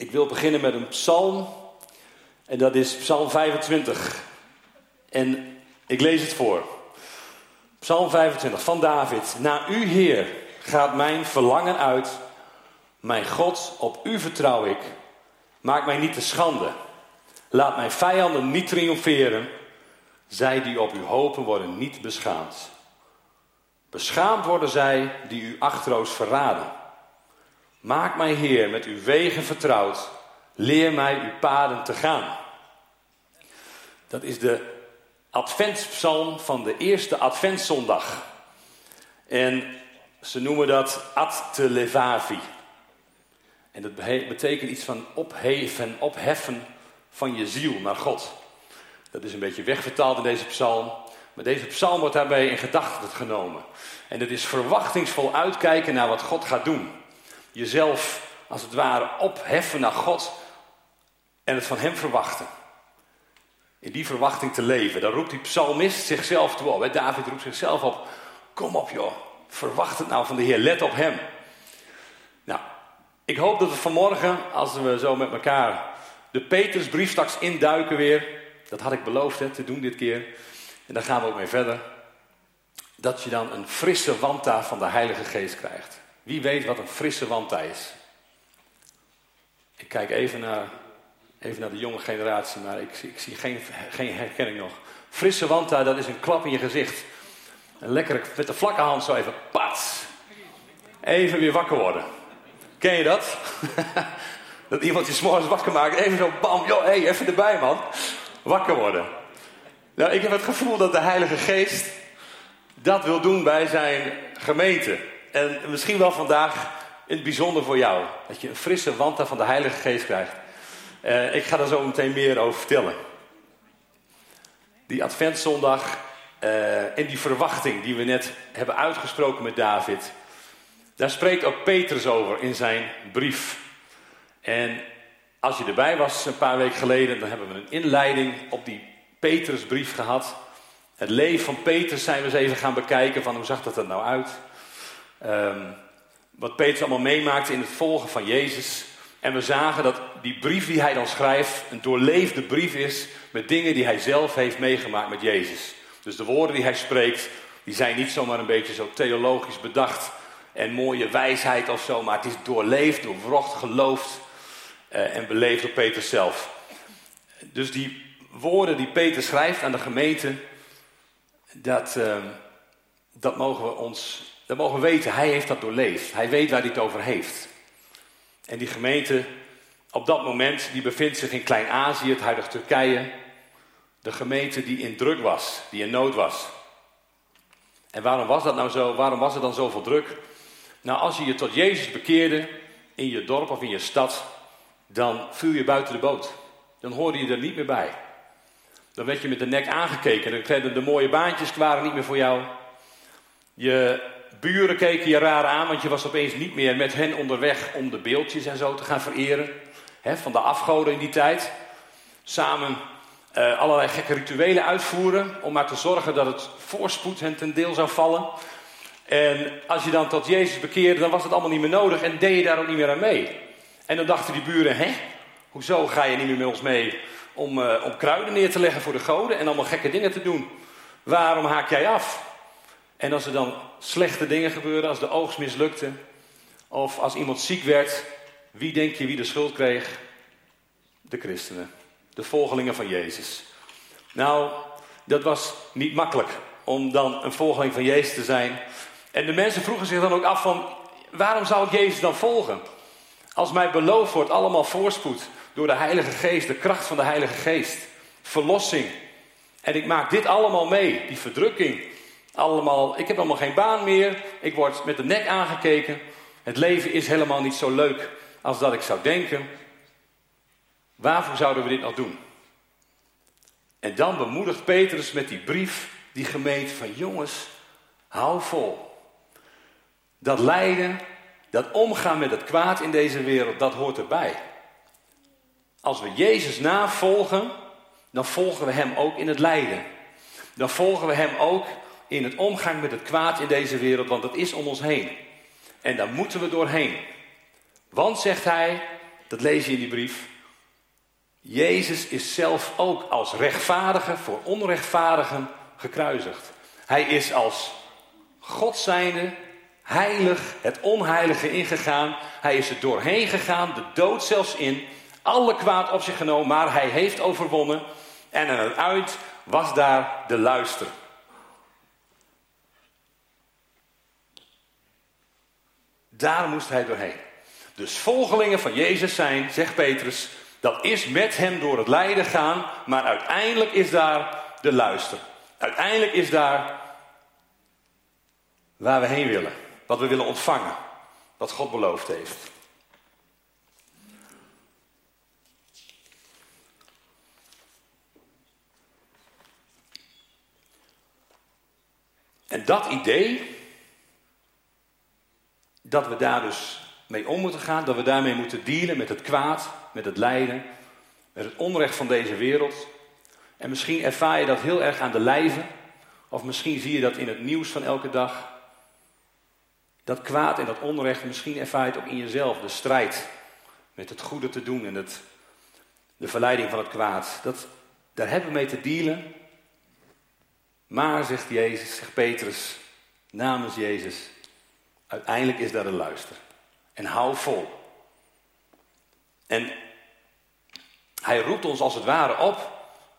Ik wil beginnen met een psalm. En dat is Psalm 25. En ik lees het voor. Psalm 25 van David. Na u, Heer, gaat mijn verlangen uit. Mijn God, op u vertrouw ik. Maak mij niet te schande. Laat mijn vijanden niet triomferen. Zij die op u hopen worden niet beschaamd. Beschaamd worden zij die u achterloos verraden. Maak mij, Heer, met uw wegen vertrouwd. Leer mij uw paden te gaan. Dat is de adventspsalm van de eerste adventszondag. En ze noemen dat Ad te Levavi. En dat betekent iets van opheven, opheffen van je ziel naar God. Dat is een beetje wegvertaald in deze psalm. Maar deze psalm wordt daarbij in gedachten genomen. En het is verwachtingsvol uitkijken naar wat God gaat doen. Jezelf als het ware opheffen naar God en het van Hem verwachten. In die verwachting te leven. Dan roept die psalmist zichzelf toe op. David roept zichzelf op. Kom op joh, verwacht het nou van de Heer, let op Hem. Nou, ik hoop dat we vanmorgen, als we zo met elkaar de Petersbrief straks induiken weer. Dat had ik beloofd hè, te doen dit keer. En daar gaan we ook mee verder. Dat je dan een frisse wanta van de Heilige Geest krijgt. Wie weet wat een frisse wanta is? Ik kijk even naar, even naar de jonge generatie, maar ik, ik zie geen, geen herkenning nog. Frisse wanta, dat is een klap in je gezicht. Een lekkere, met de vlakke hand zo even, pats. Even weer wakker worden. Ken je dat? dat iemand je s'morgens wakker maakt, even zo bam, joh, hey, even erbij man. Wakker worden. Nou, ik heb het gevoel dat de Heilige Geest dat wil doen bij zijn gemeente. En misschien wel vandaag in het bijzonder voor jou. Dat je een frisse wanta van de Heilige Geest krijgt. Uh, ik ga daar zo meteen meer over vertellen. Die Adventszondag uh, en die verwachting die we net hebben uitgesproken met David. Daar spreekt ook Petrus over in zijn brief. En als je erbij was een paar weken geleden, dan hebben we een inleiding op die Petrusbrief gehad. Het leven van Petrus zijn we eens even gaan bekijken van hoe zag dat er nou uit. Um, wat Petrus allemaal meemaakte in het volgen van Jezus. En we zagen dat die brief die hij dan schrijft een doorleefde brief is met dingen die hij zelf heeft meegemaakt met Jezus. Dus de woorden die hij spreekt, die zijn niet zomaar een beetje zo theologisch bedacht en mooie wijsheid of zo, maar het is doorleefd, doorwrocht, geloofd uh, en beleefd door Petrus zelf. Dus die woorden die Peter schrijft aan de gemeente, dat, uh, dat mogen we ons dan mogen we weten, hij heeft dat doorleefd. Hij weet waar hij het over heeft. En die gemeente op dat moment, die bevindt zich in Klein-Azië, het huidige Turkije. De gemeente die in druk was, die in nood was. En waarom was dat nou zo? Waarom was er dan zoveel druk? Nou, als je je tot Jezus bekeerde in je dorp of in je stad, dan viel je buiten de boot. Dan hoorde je er niet meer bij. Dan werd je met de nek aangekeken. Dan kregen de mooie baantjes waren niet meer voor jou. Je buren keken je raar aan, want je was opeens niet meer met hen onderweg om de beeldjes en zo te gaan vereren. Hè, van de afgoden in die tijd. Samen uh, allerlei gekke rituelen uitvoeren om maar te zorgen dat het voorspoed hen ten deel zou vallen. En als je dan tot Jezus bekeerde, dan was het allemaal niet meer nodig en deed je daar ook niet meer aan mee. En dan dachten die buren, hè, hoezo ga je niet meer met ons mee om, uh, om kruiden neer te leggen voor de goden en allemaal gekke dingen te doen? Waarom haak jij af? En als er dan slechte dingen gebeurden, als de oogst mislukte, of als iemand ziek werd, wie denk je wie de schuld kreeg? De christenen, de volgelingen van Jezus. Nou, dat was niet makkelijk om dan een volgeling van Jezus te zijn. En de mensen vroegen zich dan ook af van, waarom zou ik Jezus dan volgen? Als mij beloofd wordt allemaal voorspoed door de Heilige Geest, de kracht van de Heilige Geest, verlossing. En ik maak dit allemaal mee, die verdrukking, allemaal, ik heb allemaal geen baan meer. Ik word met de nek aangekeken. Het leven is helemaal niet zo leuk als dat ik zou denken. Waarvoor zouden we dit nog doen? En dan bemoedigt Petrus met die brief die gemeente van jongens, hou vol. Dat lijden, dat omgaan met het kwaad in deze wereld, dat hoort erbij. Als we Jezus navolgen, dan volgen we Hem ook in het lijden. Dan volgen we Hem ook in het omgang met het kwaad in deze wereld, want het is om ons heen. En daar moeten we doorheen. Want, zegt hij, dat lees je in die brief. Jezus is zelf ook als rechtvaardige voor onrechtvaardigen gekruisigd. Hij is als God zijnde heilig het onheilige ingegaan. Hij is er doorheen gegaan, de dood zelfs in. Alle kwaad op zich genomen, maar hij heeft overwonnen. En aan het uit was daar de luister. Daar moest hij doorheen. Dus volgelingen van Jezus zijn, zegt Petrus, dat is met hem door het lijden gaan, maar uiteindelijk is daar de luister. Uiteindelijk is daar waar we heen willen, wat we willen ontvangen, wat God beloofd heeft. En dat idee, dat we daar dus mee om moeten gaan, dat we daarmee moeten dealen met het kwaad, met het lijden, met het onrecht van deze wereld. En misschien ervaar je dat heel erg aan de lijve, of misschien zie je dat in het nieuws van elke dag. Dat kwaad en dat onrecht, misschien ervaar je het ook in jezelf, de strijd met het goede te doen en het, de verleiding van het kwaad. Dat, daar hebben we mee te dealen. Maar, zegt Jezus, zegt Petrus, namens Jezus, uiteindelijk is daar een luister. En hou vol. En hij roept ons als het ware op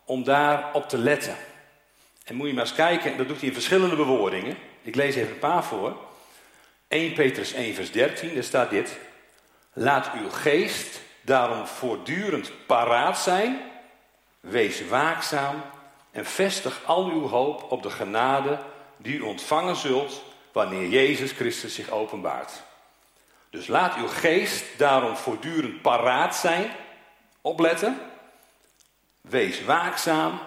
om daarop te letten. En moet je maar eens kijken, dat doet hij in verschillende bewoordingen. Ik lees even een paar voor. 1 Petrus 1 vers 13, daar staat dit. Laat uw geest daarom voortdurend paraat zijn. Wees waakzaam en vestig al uw hoop op de genade die u ontvangen zult wanneer Jezus Christus zich openbaart. Dus laat uw geest daarom voortdurend paraat zijn, opletten. Wees waakzaam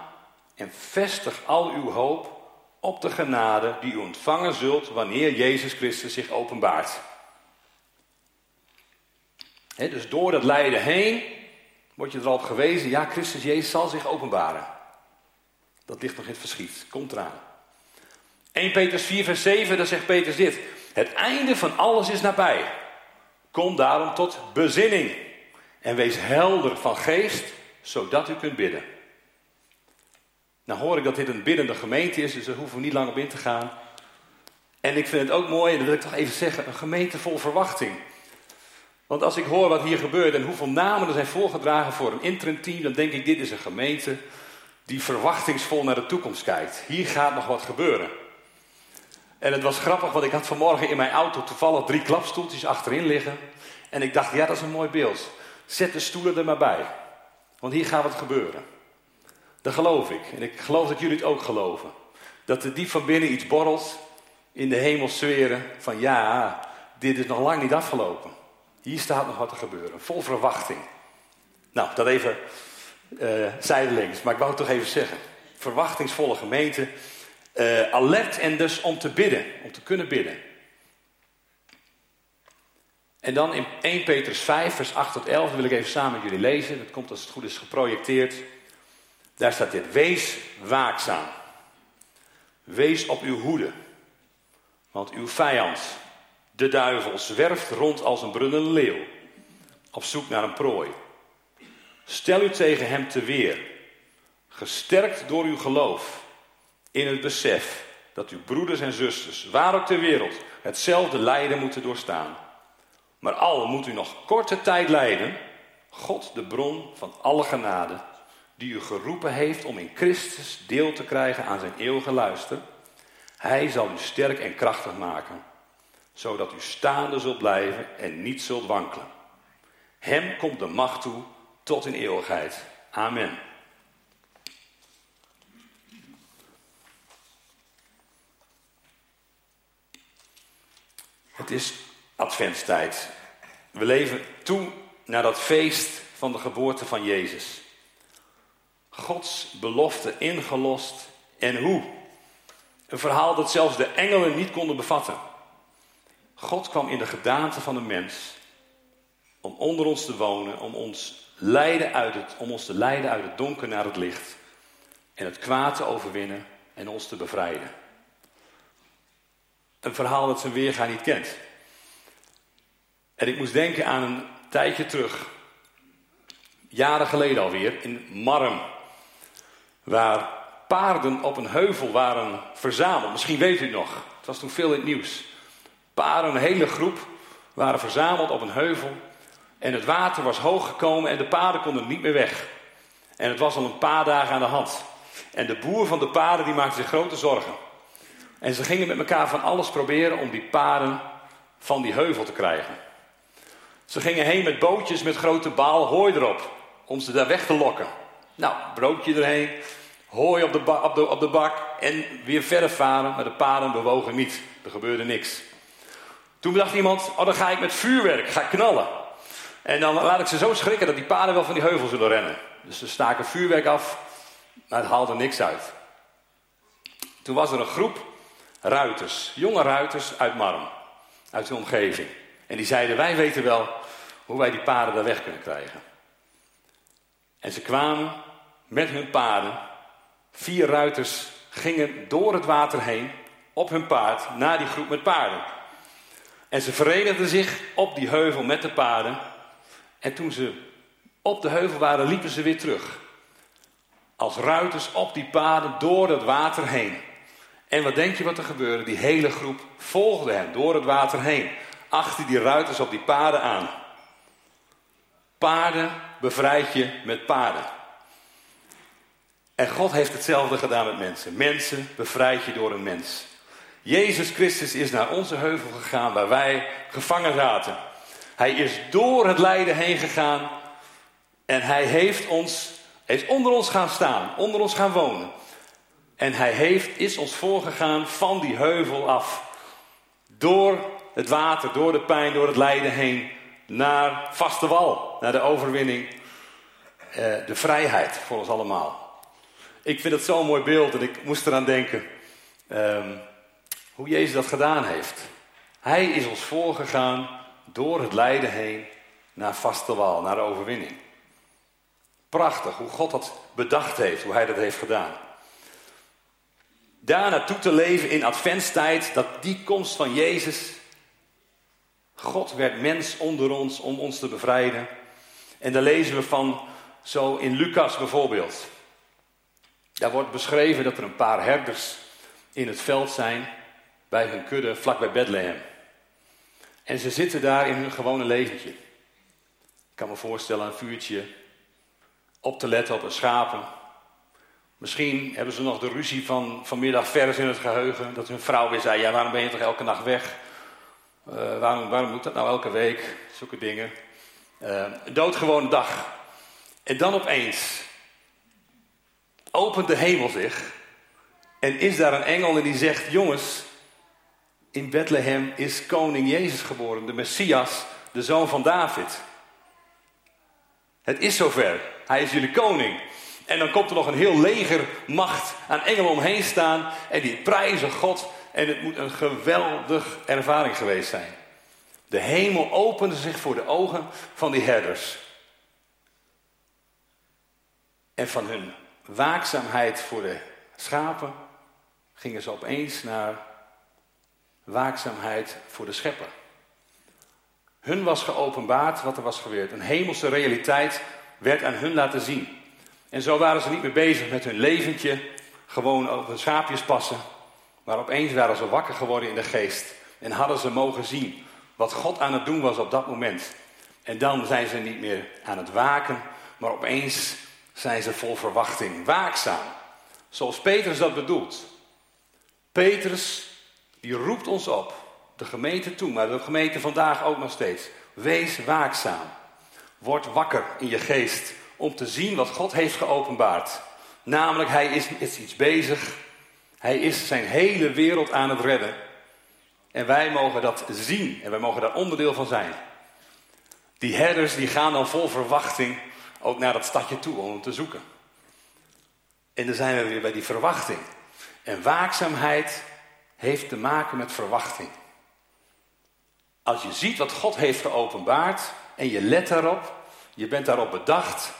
en vestig al uw hoop op de genade die u ontvangen zult wanneer Jezus Christus zich openbaart. dus door dat lijden heen word je erop gewezen, ja, Christus Jezus zal zich openbaren. Dat ligt nog in het verschiet, komt eraan. 1 Petrus 4, vers 7, daar zegt Petrus dit. Het einde van alles is nabij. Kom daarom tot bezinning en wees helder van geest, zodat u kunt bidden. Nou hoor ik dat dit een biddende gemeente is, dus daar hoeven we niet lang op in te gaan. En ik vind het ook mooi, en dat wil ik toch even zeggen, een gemeente vol verwachting. Want als ik hoor wat hier gebeurt en hoeveel namen er zijn voorgedragen voor een interim team, dan denk ik, dit is een gemeente die verwachtingsvol naar de toekomst kijkt. Hier gaat nog wat gebeuren. En het was grappig, want ik had vanmorgen in mijn auto toevallig drie klapstoeltjes achterin liggen. En ik dacht, ja, dat is een mooi beeld. Zet de stoelen er maar bij. Want hier gaat wat gebeuren. Dat geloof ik. En ik geloof dat jullie het ook geloven. Dat er diep van binnen iets borrelt in de hemelsferen van ja, dit is nog lang niet afgelopen. Hier staat nog wat te gebeuren. Vol verwachting. Nou, dat even uh, zijdelings. Maar ik wou het toch even zeggen. Verwachtingsvolle gemeente uh, alert en dus om te bidden, om te kunnen bidden. En dan in 1 Petrus 5, vers 8 tot 11, wil ik even samen met jullie lezen. Dat komt als het goed is geprojecteerd. Daar staat dit: Wees waakzaam. Wees op uw hoede. Want uw vijand, de duivel, zwerft rond als een brullende leeuw. Op zoek naar een prooi. Stel u tegen hem te weer. Gesterkt door uw geloof in het besef dat uw broeders en zusters, waar ook ter wereld, hetzelfde lijden moeten doorstaan. Maar al moet u nog korte tijd lijden, God, de bron van alle genade, die u geroepen heeft om in Christus deel te krijgen aan zijn eeuwige luister, hij zal u sterk en krachtig maken, zodat u staande zult blijven en niet zult wankelen. Hem komt de macht toe tot in eeuwigheid. Amen. Het is adventstijd. We leven toe naar dat feest van de geboorte van Jezus. Gods belofte ingelost en hoe? Een verhaal dat zelfs de engelen niet konden bevatten. God kwam in de gedaante van een mens om onder ons te wonen, om ons, leiden uit het, om ons te leiden uit het donker naar het licht en het kwaad te overwinnen en ons te bevrijden. Een verhaal dat zijn weerga niet kent. En ik moest denken aan een tijdje terug. jaren geleden alweer, in Marm. Waar paarden op een heuvel waren verzameld. Misschien weet u het nog. Het was toen veel in het nieuws. Paarden, een hele groep, waren verzameld op een heuvel. En het water was hoog gekomen en de paarden konden niet meer weg. En het was al een paar dagen aan de hand. En de boer van de paarden die maakte zich grote zorgen. En ze gingen met elkaar van alles proberen om die paarden van die heuvel te krijgen. Ze gingen heen met bootjes met grote baal hooi erop, om ze daar weg te lokken. Nou, broodje erheen, hooi op de, op, de, op de bak en weer verder varen, maar de paarden bewogen niet. Er gebeurde niks. Toen bedacht iemand, oh dan ga ik met vuurwerk, ga knallen. En dan laat ik ze zo schrikken dat die paarden wel van die heuvel zullen rennen. Dus ze staken vuurwerk af, maar het haalde niks uit. Toen was er een groep ruiters, jonge ruiters uit Marm, uit de omgeving. En die zeiden, wij weten wel hoe wij die paarden daar weg kunnen krijgen. En ze kwamen met hun paarden. Vier ruiters gingen door het water heen op hun paard naar die groep met paarden. En ze verenigden zich op die heuvel met de paarden. En toen ze op de heuvel waren, liepen ze weer terug. Als ruiters op die paden door het water heen. En wat denk je wat er gebeurde? Die hele groep volgde hen door het water heen. Achter die ruiters op die paden aan. Paarden bevrijd je met paarden. En God heeft hetzelfde gedaan met mensen. Mensen bevrijd je door een mens. Jezus Christus is naar onze heuvel gegaan waar wij gevangen zaten. Hij is door het lijden heen gegaan en hij heeft ons, heeft onder ons gaan staan, onder ons gaan wonen. En hij heeft, is ons voorgegaan van die heuvel af. Door het water, door de pijn, door het lijden heen. Naar vaste wal, naar de overwinning. Eh, de vrijheid voor ons allemaal. Ik vind het zo'n mooi beeld en ik moest eraan denken. Ehm, hoe Jezus dat gedaan heeft. Hij is ons voorgegaan door het lijden heen naar vaste wal, naar de overwinning. Prachtig hoe God dat bedacht heeft, hoe hij dat heeft gedaan. Daar naartoe te leven in adventstijd, dat die komst van Jezus. God werd mens onder ons om ons te bevrijden. En daar lezen we van zo in Lucas bijvoorbeeld. Daar wordt beschreven dat er een paar herders in het veld zijn bij hun kudde vlak bij Bethlehem. En ze zitten daar in hun gewone leventje. Ik kan me voorstellen een vuurtje op te letten op de schapen. Misschien hebben ze nog de ruzie van vanmiddag vers in het geheugen. Dat hun vrouw weer zei, ja waarom ben je toch elke nacht weg? Uh, waarom, waarom moet dat nou elke week? Zulke dingen. Uh, een doodgewone dag. En dan opeens opent de hemel zich. En is daar een engel en die zegt, jongens, in Bethlehem is koning Jezus geboren, de Messias, de zoon van David. Het is zover. Hij is jullie koning. En dan komt er nog een heel legermacht aan engelen omheen staan en die prijzen God. En het moet een geweldig ervaring geweest zijn. De hemel opende zich voor de ogen van die herders. En van hun waakzaamheid voor de schapen gingen ze opeens naar waakzaamheid voor de schepper. Hun was geopenbaard wat er was gebeurd. Een hemelse realiteit werd aan hun laten zien. En zo waren ze niet meer bezig met hun leventje, gewoon op hun schaapjes passen. Maar opeens waren ze wakker geworden in de geest. En hadden ze mogen zien wat God aan het doen was op dat moment. En dan zijn ze niet meer aan het waken, maar opeens zijn ze vol verwachting, waakzaam. Zoals Petrus dat bedoelt. Petrus die roept ons op, de gemeente toe, maar de gemeente vandaag ook nog steeds. Wees waakzaam. Word wakker in je geest om te zien wat God heeft geopenbaard. Namelijk, hij is, is iets bezig. Hij is zijn hele wereld aan het redden. En wij mogen dat zien en wij mogen daar onderdeel van zijn. Die herders die gaan dan vol verwachting ook naar dat stadje toe om hem te zoeken. En dan zijn we weer bij die verwachting. En waakzaamheid heeft te maken met verwachting. Als je ziet wat God heeft geopenbaard en je let daarop, je bent daarop bedacht,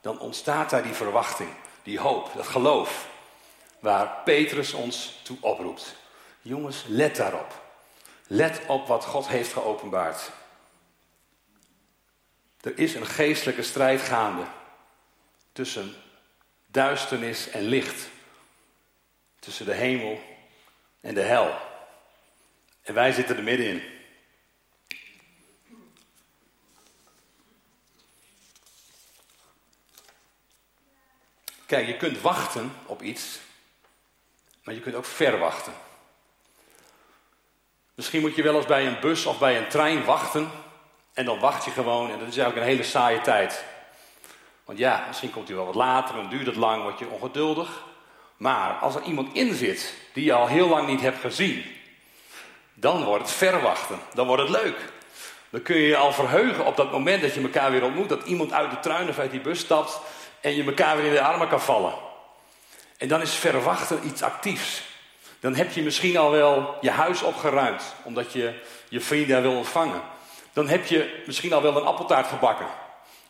dan ontstaat daar die verwachting, die hoop, dat geloof, waar Petrus ons toe oproept. Jongens, let daarop. Let op wat God heeft geopenbaard. Er is een geestelijke strijd gaande tussen duisternis en licht. Tussen de hemel en de hel. En wij zitten er middenin. Kijk, je kunt wachten op iets, maar je kunt ook verwachten. Misschien moet je wel eens bij een bus of bij een trein wachten. En dan wacht je gewoon en dat is eigenlijk een hele saaie tijd. Want ja, misschien komt hij wel wat later, dan duurt het lang, word je ongeduldig. Maar als er iemand in zit die je al heel lang niet hebt gezien, dan wordt het verwachten. Dan wordt het leuk. Dan kun je je al verheugen op dat moment dat je elkaar weer ontmoet. Dat iemand uit de trein of uit die bus stapt en je elkaar weer in de armen kan vallen. En dan is verwachten iets actiefs. Dan heb je misschien al wel je huis opgeruimd, omdat je je vrienden wil ontvangen. Dan heb je misschien al wel een appeltaart gebakken,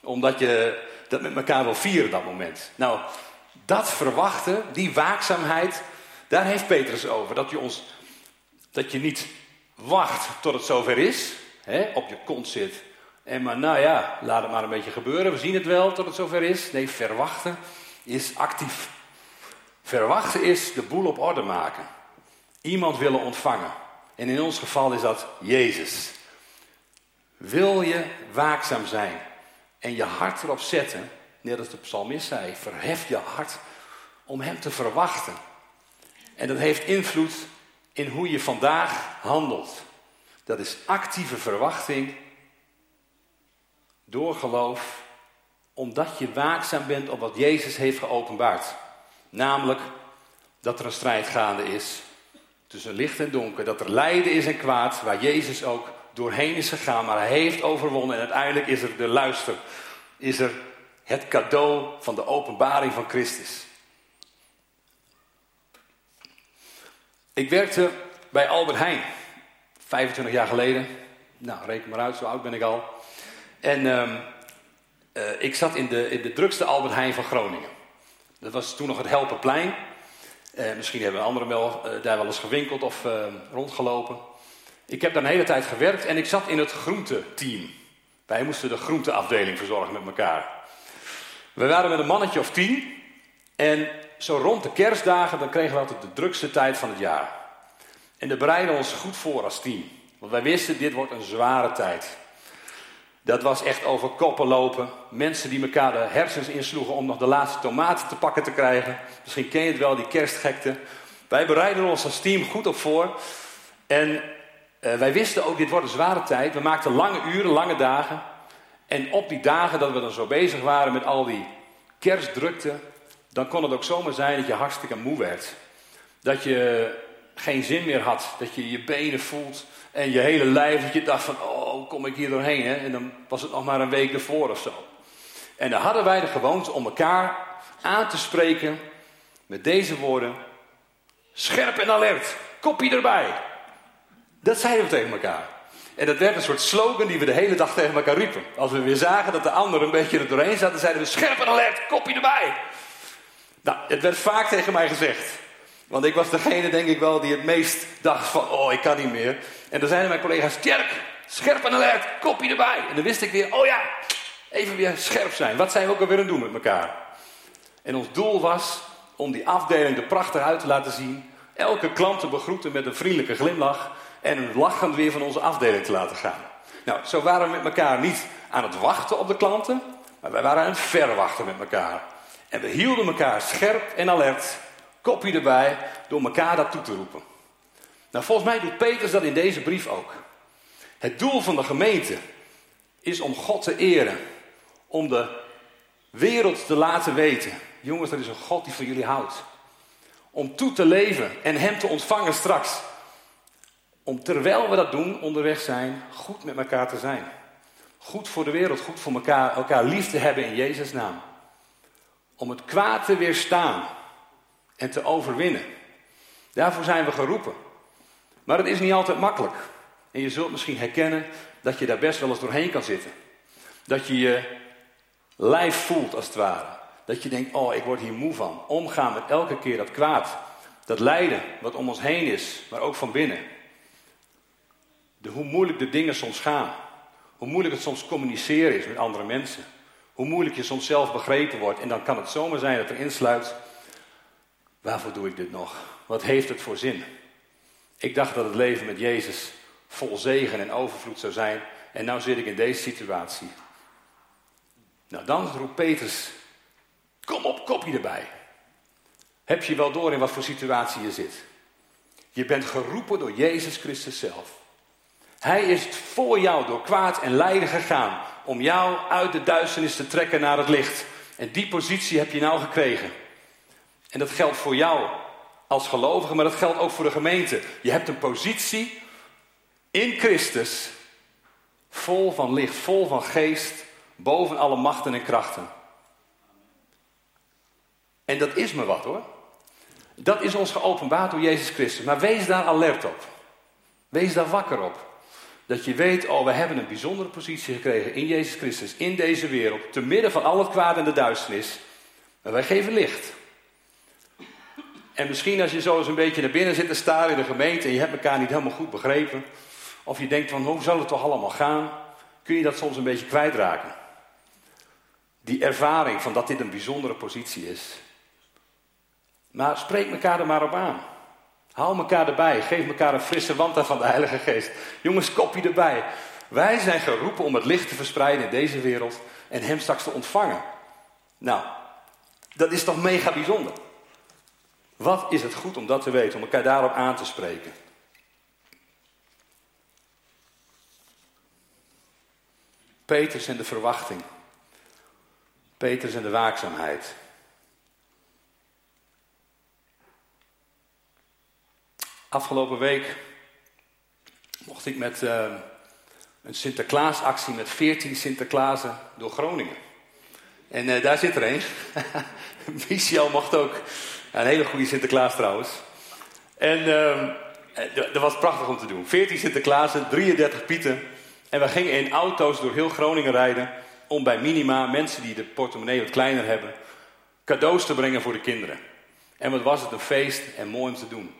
omdat je dat met elkaar wil vieren dat moment. Nou, dat verwachten, die waakzaamheid, daar heeft Petrus over. Dat je, ons, dat je niet wacht tot het zover is, hè, op je kont zit. En maar, nou ja, laat het maar een beetje gebeuren. We zien het wel tot het zover is. Nee, verwachten is actief. Verwachten is de boel op orde maken. Iemand willen ontvangen. En in ons geval is dat Jezus. Wil je waakzaam zijn en je hart erop zetten, net als de psalmist zei, verhef je hart om Hem te verwachten. En dat heeft invloed in hoe je vandaag handelt. Dat is actieve verwachting door geloof, omdat je waakzaam bent op wat Jezus heeft geopenbaard. Namelijk dat er een strijd gaande is tussen licht en donker, dat er lijden is en kwaad, waar Jezus ook doorheen is gegaan, maar hij heeft overwonnen en uiteindelijk is er de luister, is er het cadeau van de openbaring van Christus. Ik werkte bij Albert Heijn, 25 jaar geleden. Nou, reken maar uit, zo oud ben ik al. En uh, uh, ik zat in de, in de drukste Albert Heijn van Groningen. Dat was toen nog het Helpenplein. Uh, misschien hebben anderen wel, uh, daar wel eens gewinkeld of ehm, rondgelopen. Ik heb daar een hele tijd gewerkt en ik zat in het groenteteam. Wij moesten de groenteafdeling verzorgen met elkaar. We waren met een mannetje of tien. En zo rond de kerstdagen, dan kregen we altijd de drukste tijd van het jaar. En daar bereiden we ons goed voor als team. Want wij wisten, dit wordt een zware tijd. Dat was echt over koppen lopen. Mensen die elkaar de hersens insloegen om nog de laatste tomaten te pakken te krijgen. Misschien ken je het wel, die kerstgekte. Wij bereiden ons als team goed op voor. En uh, wij wisten ook, dit wordt een zware tijd. We maakten lange uren, lange dagen. En op die dagen dat we dan zo bezig waren met al die kerstdrukte, dan kon het ook zomaar zijn dat je hartstikke moe werd. Dat je geen zin meer had, dat je je benen voelt en je hele lijf, dat je dacht van, oh, kom ik hier doorheen? En dan was het nog maar een week ervoor of zo. En dan hadden wij de gewoonte om elkaar aan te spreken met deze woorden. Scherp en alert, kopie erbij. Dat zeiden we tegen elkaar. En dat werd een soort slogan die we de hele dag tegen elkaar riepen. Als we weer zagen dat de ander een beetje er doorheen zat, zeiden we scherp en alert, kopie erbij. Nou, het werd vaak tegen mij gezegd. Want ik was degene, denk ik wel, die het meest dacht van, oh, ik kan niet meer. En dan zeiden mijn collega's, Tjerk, scherp en alert, kopie erbij. En dan wist ik weer, oh ja, even weer scherp zijn. Wat zijn we ook alweer aan het doen met elkaar? En ons doel was om die afdeling er prachtig uit te laten zien. Elke klant te begroeten met een vriendelijke glimlach. En een lachend weer van onze afdeling te laten gaan. Nou, zo waren we met elkaar niet aan het wachten op de klanten. Maar wij waren aan het verwachten met elkaar. En we hielden elkaar scherp en alert kopie erbij, door elkaar dat toe te roepen. Nou, volgens mij doet Petrus dat in deze brief ook. Het doel van de gemeente is om God te eren. Om de wereld te laten weten. Jongens, er is een God die van jullie houdt. Om toe te leven en Hem te ontvangen straks. Om terwijl we dat doen, onderweg zijn, goed met elkaar te zijn. Goed voor de wereld, goed voor elkaar, elkaar lief te hebben in Jezus' naam. Om het kwaad te weerstaan en te overwinnen. Daarvoor zijn we geroepen. Maar het is niet altijd makkelijk. En je zult misschien herkennen dat je daar best wel eens doorheen kan zitten. Dat je je lijf voelt als het ware. Dat je denkt, oh ik word hier moe van. Omgaan met elke keer dat kwaad. Dat lijden wat om ons heen is, maar ook van binnen. De, hoe moeilijk de dingen soms gaan. Hoe moeilijk het soms communiceren is met andere mensen. Hoe moeilijk je soms zelf begrepen wordt. En dan kan het zomaar zijn dat er insluit. Waarvoor doe ik dit nog? Wat heeft het voor zin? Ik dacht dat het leven met Jezus vol zegen en overvloed zou zijn. En nu zit ik in deze situatie. Nou, dan roept Petrus: Kom op, kopje erbij. Heb je wel door in wat voor situatie je zit? Je bent geroepen door Jezus Christus zelf. Hij is voor jou door kwaad en lijden gegaan om jou uit de duisternis te trekken naar het licht. En die positie heb je nou gekregen. En dat geldt voor jou als gelovige, maar dat geldt ook voor de gemeente. Je hebt een positie in Christus, vol van licht, vol van geest, boven alle machten en krachten. En dat is me wat hoor. Dat is ons geopenbaard door Jezus Christus. Maar wees daar alert op. Wees daar wakker op. Dat je weet, oh, we hebben een bijzondere positie gekregen in Jezus Christus, in deze wereld, te midden van al het kwaad en de duisternis. Maar wij geven licht. En misschien als je zo eens een beetje naar binnen zit te staren in de gemeente en je hebt elkaar niet helemaal goed begrepen, of je denkt van hoe zal het toch allemaal gaan, kun je dat soms een beetje kwijtraken. Die ervaring van dat dit een bijzondere positie is. Maar spreek elkaar er maar op aan. Haal elkaar erbij. Geef elkaar een frisse wand van de Heilige Geest. Jongens, kopje erbij. Wij zijn geroepen om het licht te verspreiden in deze wereld en Hem straks te ontvangen. Nou, dat is toch mega bijzonder. Wat is het goed om dat te weten, om elkaar daarop aan te spreken? Peters en de verwachting. Peters en de waakzaamheid. Afgelopen week mocht ik met uh, een Sinterklaasactie met 14 Sinterklaasen door Groningen. En uh, daar zit er een. Michel mocht ook. Een hele goede Sinterklaas trouwens. En uh, dat was prachtig om te doen. 14 Sinterklaasen, 33 Pieten. En we gingen in auto's door heel Groningen rijden. Om bij minima mensen die de portemonnee wat kleiner hebben. cadeaus te brengen voor de kinderen. En wat was het een feest en mooi om te doen.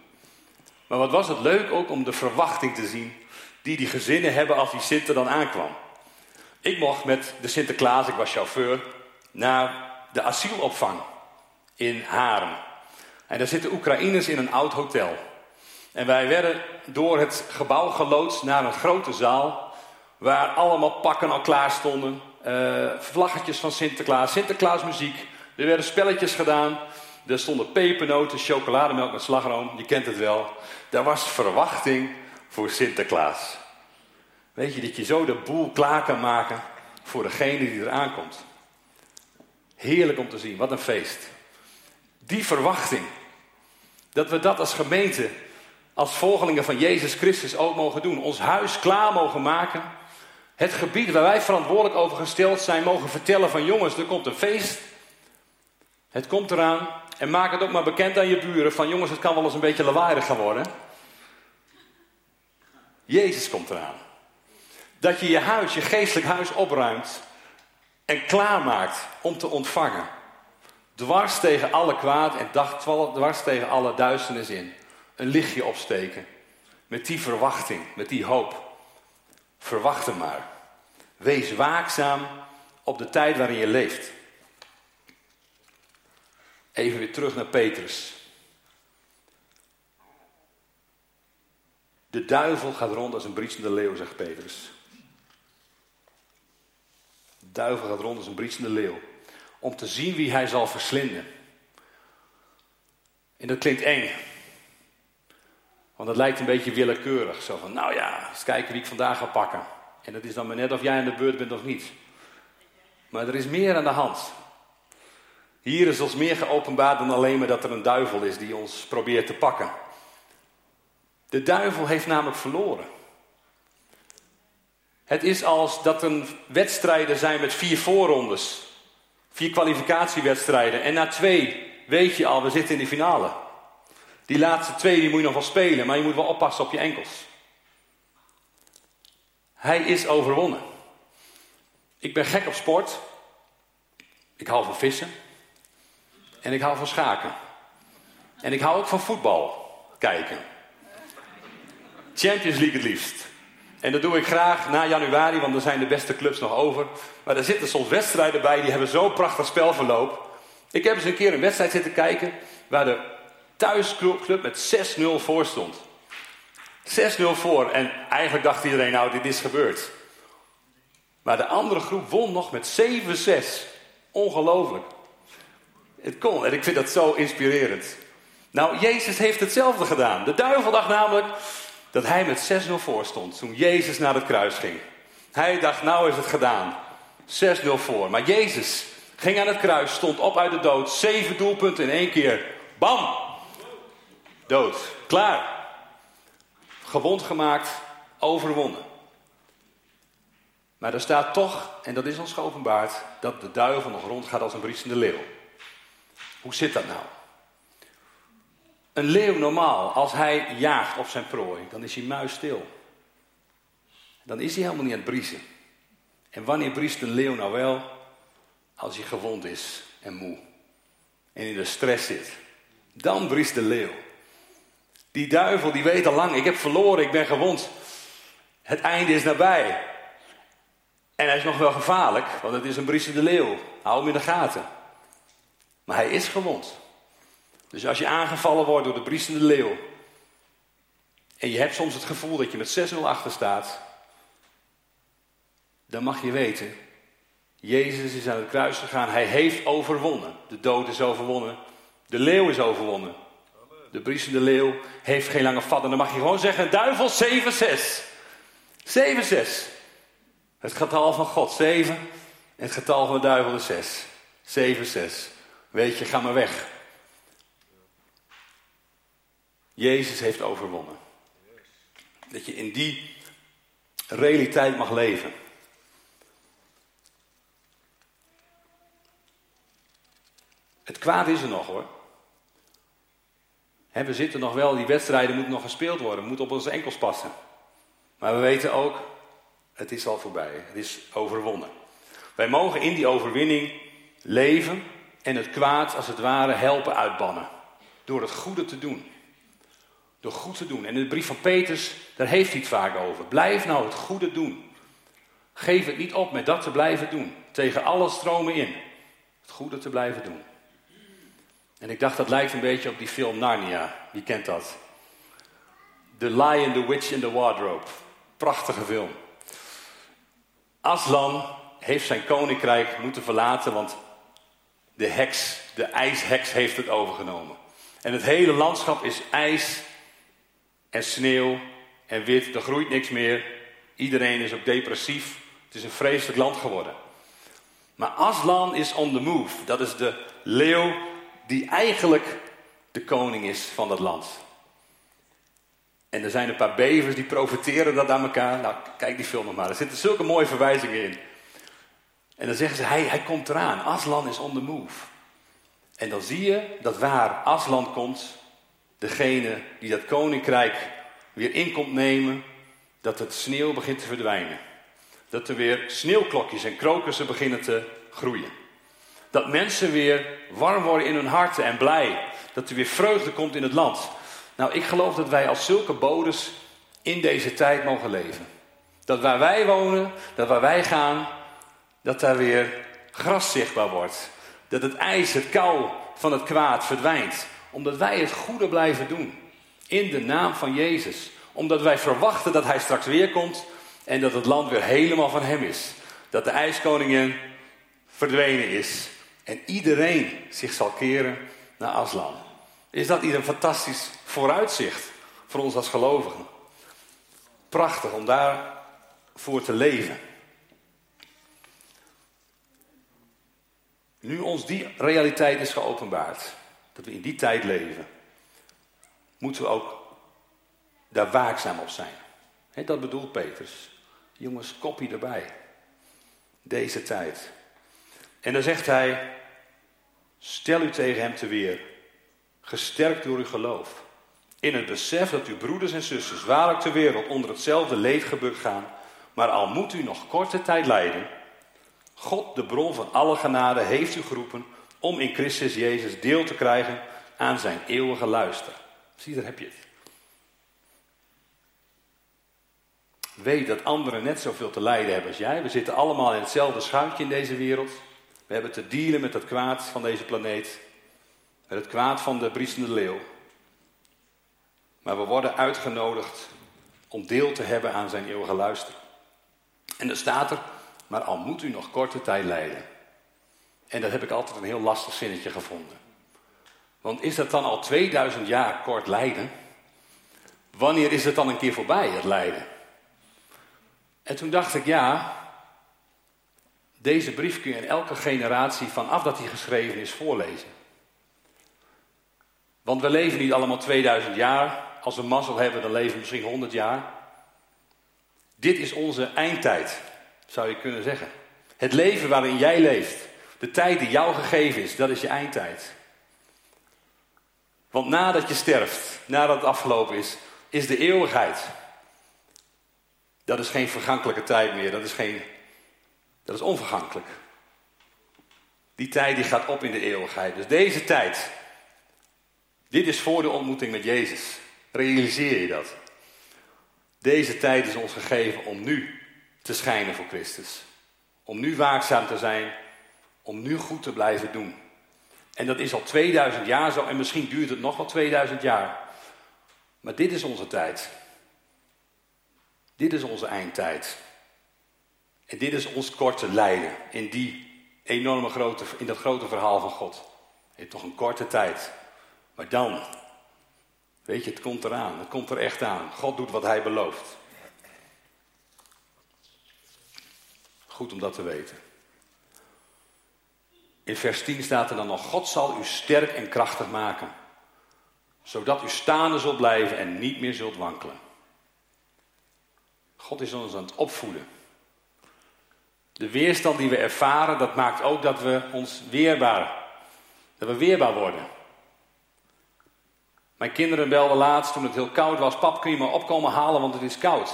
Maar wat was het leuk ook om de verwachting te zien die die gezinnen hebben als die Sinter dan aankwam. Ik mocht met de Sinterklaas, ik was chauffeur, naar de asielopvang in Haren. En daar zitten Oekraïners in een oud hotel. En wij werden door het gebouw geloodst naar een grote zaal. Waar allemaal pakken al klaar stonden. Uh, vlaggetjes van Sinterklaas, Sinterklaasmuziek. Er werden spelletjes gedaan. Er stonden pepernoten, chocolademelk met slagroom. Je kent het wel. Daar was verwachting voor Sinterklaas. Weet je, dat je zo de boel klaar kan maken voor degene die er aankomt. Heerlijk om te zien, wat een feest. Die verwachting, dat we dat als gemeente, als volgelingen van Jezus Christus ook mogen doen. Ons huis klaar mogen maken. Het gebied waar wij verantwoordelijk over gesteld zijn, mogen vertellen van jongens, er komt een feest. Het komt eraan. En maak het ook maar bekend aan je buren van jongens, het kan wel eens een beetje lawaaiig gaan worden. Jezus komt eraan. Dat je je huis, je geestelijk huis opruimt en klaarmaakt om te ontvangen. Dwars tegen alle kwaad en dwars tegen alle duisternis in. Een lichtje opsteken. Met die verwachting, met die hoop. Verwacht hem maar. Wees waakzaam op de tijd waarin je leeft. Even weer terug naar Petrus. De duivel gaat rond als een briesende leeuw, zegt Petrus. De duivel gaat rond als een briesende leeuw. Om te zien wie hij zal verslinden. En dat klinkt eng. Want dat lijkt een beetje willekeurig. Zo van, nou ja, eens kijken wie ik vandaag ga pakken. En dat is dan maar net of jij aan de beurt bent of niet. Maar er is meer aan de hand. Hier is ons meer geopenbaard dan alleen maar dat er een duivel is die ons probeert te pakken. De duivel heeft namelijk verloren. Het is als dat er wedstrijden zijn met vier voorrondes. Vier kwalificatiewedstrijden. En na twee weet je al, we zitten in de finale. Die laatste twee die moet je nog wel spelen, maar je moet wel oppassen op je enkels. Hij is overwonnen. Ik ben gek op sport. Ik hou van vissen. En ik hou van schaken. En ik hou ook van voetbal kijken. Champions League het liefst. En dat doe ik graag na januari, want dan zijn de beste clubs nog over. Maar er zitten soms wedstrijden bij, die hebben zo'n prachtig spelverloop. Ik heb eens een keer een wedstrijd zitten kijken waar de thuisclub met 6-0 voor stond. 6-0 voor. En eigenlijk dacht iedereen, nou, dit is gebeurd. Maar de andere groep won nog met 7-6. Ongelooflijk. Het kon. En ik vind dat zo inspirerend. Nou, Jezus heeft hetzelfde gedaan. De duivel dacht namelijk dat hij met 6-0 voor stond toen Jezus naar het kruis ging. Hij dacht, nou is het gedaan. 6-0 voor. Maar Jezus ging aan het kruis, stond op uit de dood. Zeven doelpunten in één keer. Bam! Dood. Klaar. Gewond gemaakt, overwonnen. Maar er staat toch, en dat is ons geopenbaard, dat de duivel nog rondgaat als een briesende leeuw. Hoe zit dat nou? Een leeuw normaal, als hij jaagt op zijn prooi, dan is hij muisstil. Dan is hij helemaal niet aan het briesen. En wanneer briest een leeuw nou wel? Als hij gewond is en moe. En in de stress zit. Dan briest de leeuw. Die duivel die weet al lang, ik heb verloren, ik ben gewond. Het einde is nabij. En hij is nog wel gevaarlijk, want het is een briesende leeuw. Hou hem in de gaten. Maar hij is gewond. Dus als je aangevallen wordt door de briesende leeuw. En je hebt soms het gevoel dat je met 6-0 achter staat. Dan mag je weten. Jezus is aan het kruis gegaan. Hij heeft overwonnen. De dood is overwonnen. De leeuw is overwonnen. De briesende leeuw heeft geen lange vat. En dan mag je gewoon zeggen: duivel 7-6. 7-6. Het getal van God 7 en het getal van de duivel is 6. 7, 6. Weet je, ga maar weg. Jezus heeft overwonnen. Dat je in die realiteit mag leven. Het kwaad is er nog hoor. We zitten nog wel, die wedstrijden moeten nog gespeeld worden, moeten op onze enkels passen. Maar we weten ook, het is al voorbij. Het is overwonnen. Wij mogen in die overwinning leven en het kwaad als het ware helpen uitbannen. Door het goede te doen. Door goed te doen. En in de brief van Peters, daar heeft hij het vaak over. Blijf nou het goede doen. Geef het niet op met dat te blijven doen. Tegen alle stromen in. Het goede te blijven doen. En ik dacht, dat lijkt een beetje op die film Narnia. Wie kent dat? The Lion, the Witch in the Wardrobe. Prachtige film. Aslan heeft zijn koninkrijk moeten verlaten, want de heks, de ijsheks, heeft het overgenomen. En het hele landschap is ijs en sneeuw en wit. Er groeit niks meer. Iedereen is ook depressief. Het is een vreselijk land geworden. Maar Aslan is on the move. Dat is de leeuw die eigenlijk de koning is van dat land. En er zijn een paar bevers die profiteren dat aan elkaar. Nou, kijk die film nog maar. Er zitten zulke mooie verwijzingen in. En dan zeggen ze, hij, hij komt eraan. Aslan is on the move. En dan zie je dat waar Aslan komt, degene die dat koninkrijk weer in komt nemen, dat het sneeuw begint te verdwijnen. Dat er weer sneeuwklokjes en krokussen beginnen te groeien. Dat mensen weer warm worden in hun harten en blij. Dat er weer vreugde komt in het land. Nou, ik geloof dat wij als zulke bodes in deze tijd mogen leven. Dat waar wij wonen, dat waar wij gaan, dat daar weer gras zichtbaar wordt. Dat het ijs, het kou van het kwaad verdwijnt. Omdat wij het goede blijven doen. In de naam van Jezus. Omdat wij verwachten dat Hij straks weer komt en dat het land weer helemaal van Hem is. Dat de ijskoningin verdwenen is. En iedereen zich zal keren naar Aslan. Is dat niet een fantastisch vooruitzicht voor ons als gelovigen? Prachtig om daarvoor te leven. Nu ons die realiteit is geopenbaard, dat we in die tijd leven, moeten we ook daar waakzaam op zijn. dat bedoelt Peters. Jongens, kopie erbij. Deze tijd. En dan zegt hij: Stel u tegen hem te weer gesterkt door uw geloof. In het besef dat uw broeders en zusters waarlijk ter wereld onder hetzelfde leed gebukt gaan, maar al moet u nog korte tijd lijden, God, de bron van alle genade, heeft u geroepen om in Christus Jezus deel te krijgen aan zijn eeuwige luister. Zie, daar heb je het. weet dat anderen net zoveel te lijden hebben als jij. We zitten allemaal in hetzelfde schuitje in deze wereld. We hebben te dealen met het kwaad van deze planeet. Met het kwaad van de briesende leeuw. Maar we worden uitgenodigd om deel te hebben aan zijn eeuwige luister. En er staat er, maar al moet u nog korte tijd lijden. En dat heb ik altijd een heel lastig zinnetje gevonden. Want is dat dan al 2000 jaar kort lijden? Wanneer is het dan een keer voorbij, het lijden? En toen dacht ik, ja, deze brief kun je in elke generatie vanaf dat hij geschreven is voorlezen. Want we leven niet allemaal 2000 jaar. Als we mazzel hebben, dan leven we misschien 100 jaar. Dit is onze eindtijd, zou je kunnen zeggen. Het leven waarin jij leeft, de tijd die jou gegeven is, dat is je eindtijd. Want nadat je sterft, nadat het afgelopen is, is de eeuwigheid. Dat is geen vergankelijke tijd meer, dat is, geen, dat is onvergankelijk. Die tijd die gaat op in de eeuwigheid. Dus deze tijd, dit is voor de ontmoeting met Jezus. Realiseer je dat? Deze tijd is ons gegeven om nu te schijnen voor Christus. Om nu waakzaam te zijn, om nu goed te blijven doen. En dat is al 2000 jaar zo en misschien duurt het nog wel 2000 jaar. Maar dit is onze tijd. Dit is onze eindtijd. En dit is ons korte lijden in die enorme grote, in dat grote verhaal van God. Hebt toch een korte tijd. Maar dan, weet je, het komt eraan. Het komt er echt aan. God doet wat hij belooft. Goed om dat te weten. In vers 10 staat er dan nog: God zal u sterk en krachtig maken, zodat u staande zult blijven en niet meer zult wankelen. God is ons aan het opvoeden. De weerstand die we ervaren, dat maakt ook dat we ons weerbaar, dat we weerbaar worden. Mijn kinderen belden laatst toen het heel koud was: Pap, kun je me opkomen halen, want het is koud.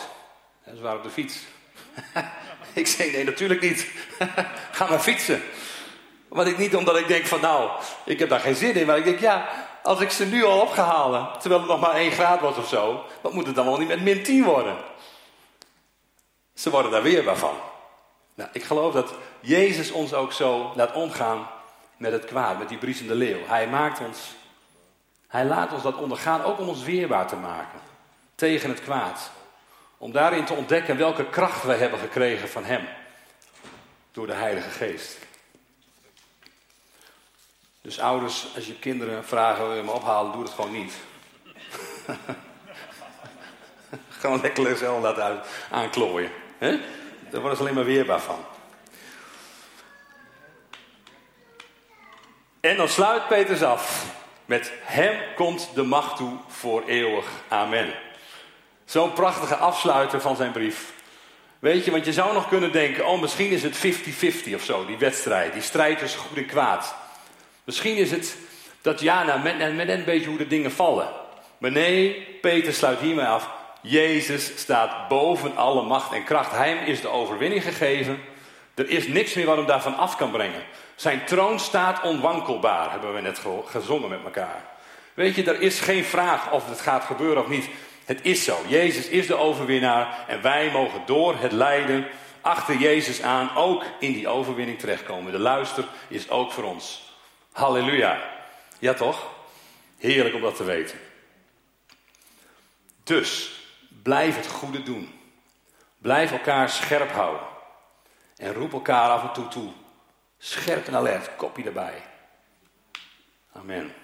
En ze waren op de fiets. ik zei: Nee, natuurlijk niet. Ga maar fietsen. Want ik niet omdat ik denk van nou, ik heb daar geen zin in. Maar ik denk ja, als ik ze nu al opgehaald, terwijl het nog maar 1 graad was of zo. Wat moet het dan wel niet met min 10 worden? Ze worden daar weer van. Nou, ik geloof dat Jezus ons ook zo laat omgaan met het kwaad, met die briesende leeuw. Hij maakt ons, hij laat ons dat ondergaan, ook om ons weerbaar te maken tegen het kwaad. Om daarin te ontdekken welke kracht wij hebben gekregen van Hem. Door de Heilige Geest. Dus ouders, als je kinderen vragen, wil je me ophalen, doe het gewoon niet. gewoon lekker zelf laten aanklooien. He? Daar worden ze alleen maar weerbaar van. En dan sluit Petrus af met Hem komt de macht toe voor eeuwig. Amen. Zo'n prachtige afsluiter van zijn brief. Weet je, want je zou nog kunnen denken, oh misschien is het 50-50 of zo, die wedstrijd, die strijd tussen goed en kwaad. Misschien is het dat ja, nou, met, met een beetje hoe de dingen vallen. Maar nee, Peter sluit hiermee af. Jezus staat boven alle macht en kracht. Hij is de overwinning gegeven. Er is niks meer wat hem daarvan af kan brengen. Zijn troon staat onwankelbaar, hebben we net gezongen met elkaar. Weet je, er is geen vraag of het gaat gebeuren of niet. Het is zo. Jezus is de overwinnaar en wij mogen door het lijden achter Jezus aan ook in die overwinning terechtkomen. De luister is ook voor ons. Halleluja. Ja toch? Heerlijk om dat te weten. Dus, blijf het goede doen. Blijf elkaar scherp houden. En roep elkaar af en toe toe. Scherp en alert, kopje erbij. Amen.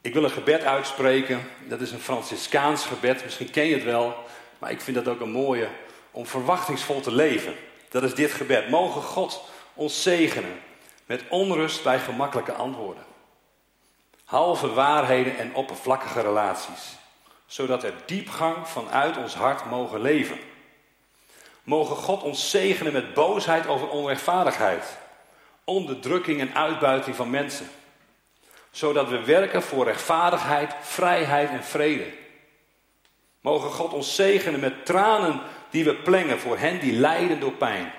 Ik wil een gebed uitspreken. Dat is een Franciscaans gebed. Misschien ken je het wel. Maar ik vind dat ook een mooie om verwachtingsvol te leven. Dat is dit gebed. Mogen God ons zegenen met onrust bij gemakkelijke antwoorden. Halve waarheden en oppervlakkige relaties. Zodat er diepgang vanuit ons hart mogen leven. Mogen God ons zegenen met boosheid over onrechtvaardigheid, onderdrukking en uitbuiting van mensen. Zodat we werken voor rechtvaardigheid, vrijheid en vrede. Mogen God ons zegenen met tranen die we plengen voor hen die lijden door pijn.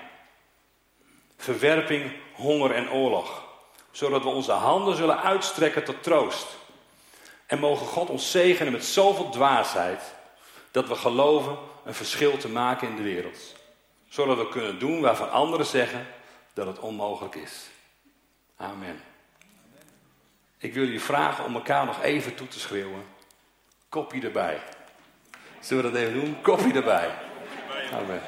Verwerping, honger en oorlog. Zodat we onze handen zullen uitstrekken tot troost. En mogen God ons zegenen met zoveel dwaasheid dat we geloven een verschil te maken in de wereld. Zodat we kunnen doen waarvan anderen zeggen dat het onmogelijk is. Amen. Ik wil jullie vragen om elkaar nog even toe te schreeuwen. Kopje erbij. Zullen we dat even doen? Kopje erbij. Amen.